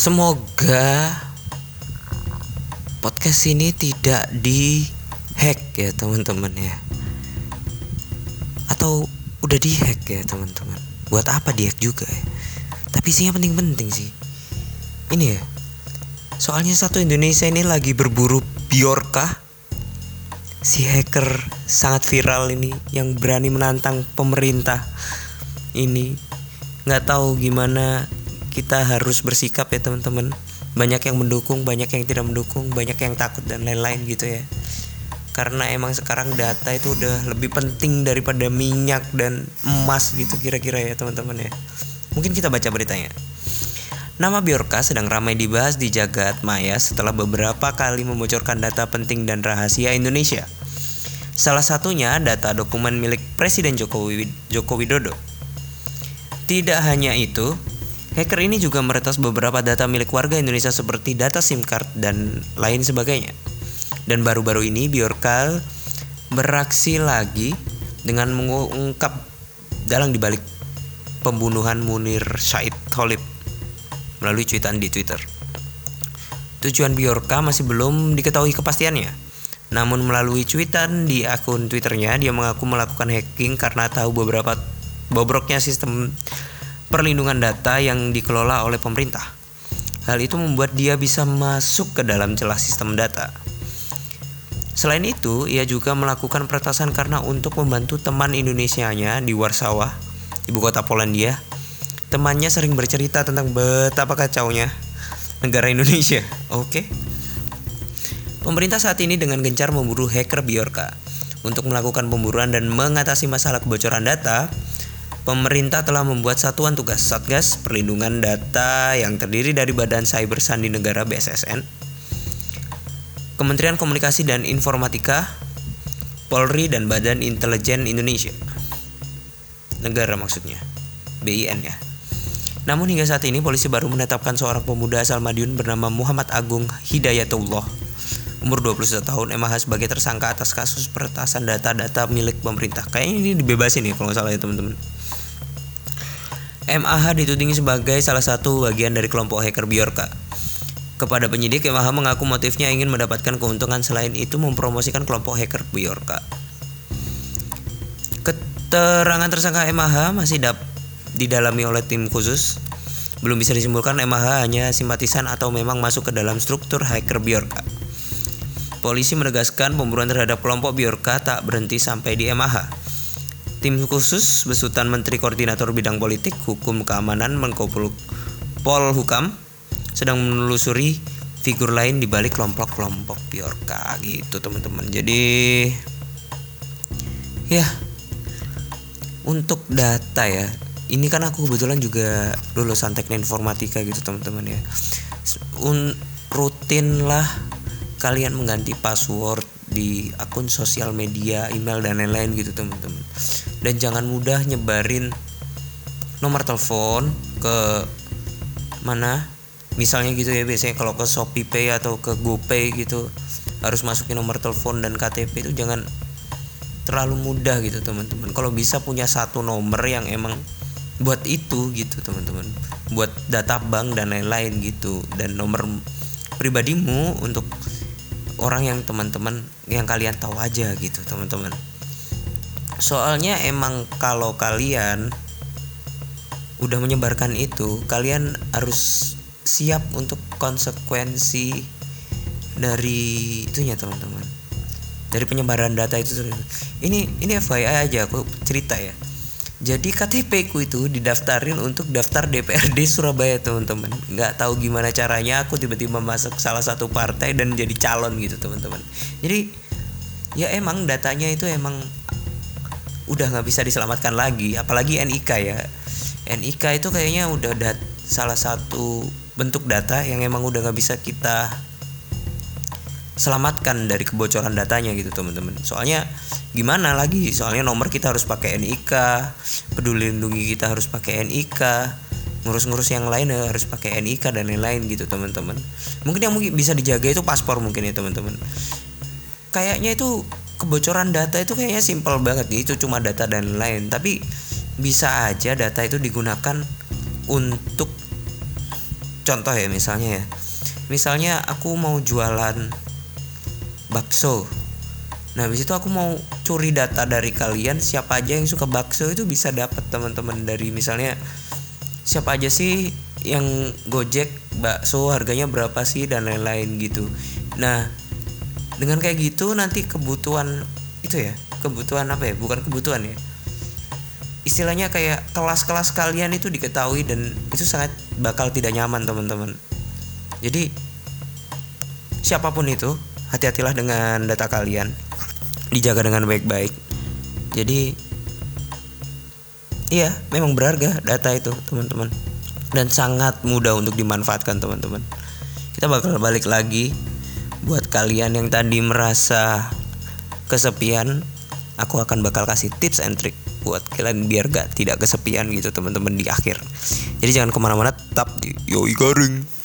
Semoga podcast ini tidak di hack ya teman-teman ya. Atau udah di hack ya teman-teman. Buat apa di hack juga ya? Tapi isinya penting-penting sih. Ini ya. Soalnya satu Indonesia ini lagi berburu Biorka. Si hacker sangat viral ini yang berani menantang pemerintah ini nggak tahu gimana kita harus bersikap ya teman-teman banyak yang mendukung banyak yang tidak mendukung banyak yang takut dan lain-lain gitu ya karena emang sekarang data itu udah lebih penting daripada minyak dan emas gitu kira-kira ya teman-teman ya mungkin kita baca beritanya Nama Biorka sedang ramai dibahas di jagat maya setelah beberapa kali membocorkan data penting dan rahasia Indonesia. Salah satunya data dokumen milik Presiden Joko Widodo. Tidak hanya itu, hacker ini juga meretas beberapa data milik warga Indonesia seperti data SIM card dan lain sebagainya. Dan baru-baru ini Biorka beraksi lagi dengan mengungkap dalang dibalik pembunuhan Munir Said Khalid melalui cuitan di Twitter. Tujuan Biorka masih belum diketahui kepastiannya. Namun melalui cuitan di akun Twitternya, dia mengaku melakukan hacking karena tahu beberapa bobroknya sistem perlindungan data yang dikelola oleh pemerintah. Hal itu membuat dia bisa masuk ke dalam celah sistem data. Selain itu, ia juga melakukan peretasan karena untuk membantu teman Indonesianya di Warsawa, ibu kota Polandia, Temannya sering bercerita tentang betapa kacaunya negara Indonesia. Oke. Pemerintah saat ini dengan gencar memburu hacker Biorka. Untuk melakukan pemburuan dan mengatasi masalah kebocoran data, pemerintah telah membuat satuan tugas Satgas Perlindungan Data yang terdiri dari Badan Cyber Sandi Negara BSSN, Kementerian Komunikasi dan Informatika, Polri dan Badan Intelijen Indonesia. Negara maksudnya. BIN ya. Namun hingga saat ini polisi baru menetapkan seorang pemuda asal Madiun bernama Muhammad Agung Hidayatullah umur 21 tahun MAH sebagai tersangka atas kasus peretasan data-data milik pemerintah. Kayaknya ini dibebasin nih kalau nggak salah ya teman-teman. MAH ditudingi sebagai salah satu bagian dari kelompok hacker Biorka. Kepada penyidik, MAH mengaku motifnya ingin mendapatkan keuntungan selain itu mempromosikan kelompok hacker Biorka. Keterangan tersangka MAH masih dapat didalami oleh tim khusus. Belum bisa disimpulkan MH hanya simpatisan atau memang masuk ke dalam struktur hacker Biorka. Polisi menegaskan pemburuan terhadap kelompok Biorka tak berhenti sampai di MH. Tim khusus besutan Menteri Koordinator Bidang Politik, Hukum Keamanan Menko Pol Hukam sedang menelusuri figur lain di balik kelompok-kelompok Biorka gitu teman-teman. Jadi ya untuk data ya ini kan aku kebetulan juga lulusan teknik informatika gitu teman-teman ya Un, rutin lah kalian mengganti password di akun sosial media email dan lain-lain gitu teman-teman dan jangan mudah nyebarin nomor telepon ke mana? Misalnya gitu ya biasanya kalau ke Shopee Pay atau ke GoPay gitu harus masukin nomor telepon dan KTP itu jangan terlalu mudah gitu teman-teman. Kalau bisa punya satu nomor yang emang buat itu gitu teman-teman. Buat data bank dan lain-lain gitu. Dan nomor pribadimu untuk orang yang teman-teman yang kalian tahu aja gitu teman-teman soalnya emang kalau kalian udah menyebarkan itu kalian harus siap untuk konsekuensi dari itunya teman-teman dari penyebaran data itu ini ini FYI aja aku cerita ya jadi KTP ku itu didaftarin untuk daftar DPRD Surabaya teman-teman. Nggak tahu gimana caranya aku tiba-tiba masuk salah satu partai dan jadi calon gitu teman-teman. Jadi ya emang datanya itu emang udah nggak bisa diselamatkan lagi. Apalagi NIK ya. NIK itu kayaknya udah dat salah satu bentuk data yang emang udah nggak bisa kita selamatkan dari kebocoran datanya gitu teman-teman soalnya gimana lagi soalnya nomor kita harus pakai NIK peduli lindungi kita harus pakai NIK ngurus-ngurus yang lain harus pakai NIK dan lain-lain gitu teman-teman mungkin yang mungkin bisa dijaga itu paspor mungkin ya teman-teman kayaknya itu kebocoran data itu kayaknya simpel banget itu cuma data dan lain. Tapi bisa aja data itu digunakan untuk contoh ya misalnya ya. Misalnya aku mau jualan bakso. Nah habis itu aku mau curi data dari kalian siapa aja yang suka bakso itu bisa dapat teman-teman. Dari misalnya siapa aja sih yang gojek bakso harganya berapa sih dan lain-lain gitu. Nah dengan kayak gitu nanti kebutuhan itu ya kebutuhan apa ya? Bukan kebutuhan ya. Istilahnya kayak kelas-kelas kalian itu diketahui dan itu sangat bakal tidak nyaman teman-teman. Jadi siapa pun itu hati-hatilah dengan data kalian. Dijaga dengan baik-baik. Jadi iya memang berharga data itu teman-teman. Dan sangat mudah untuk dimanfaatkan teman-teman. Kita bakal balik lagi buat kalian yang tadi merasa kesepian aku akan bakal kasih tips and trick buat kalian biar gak tidak kesepian gitu teman-teman di akhir. Jadi jangan ke mana-mana tetap di yoi garing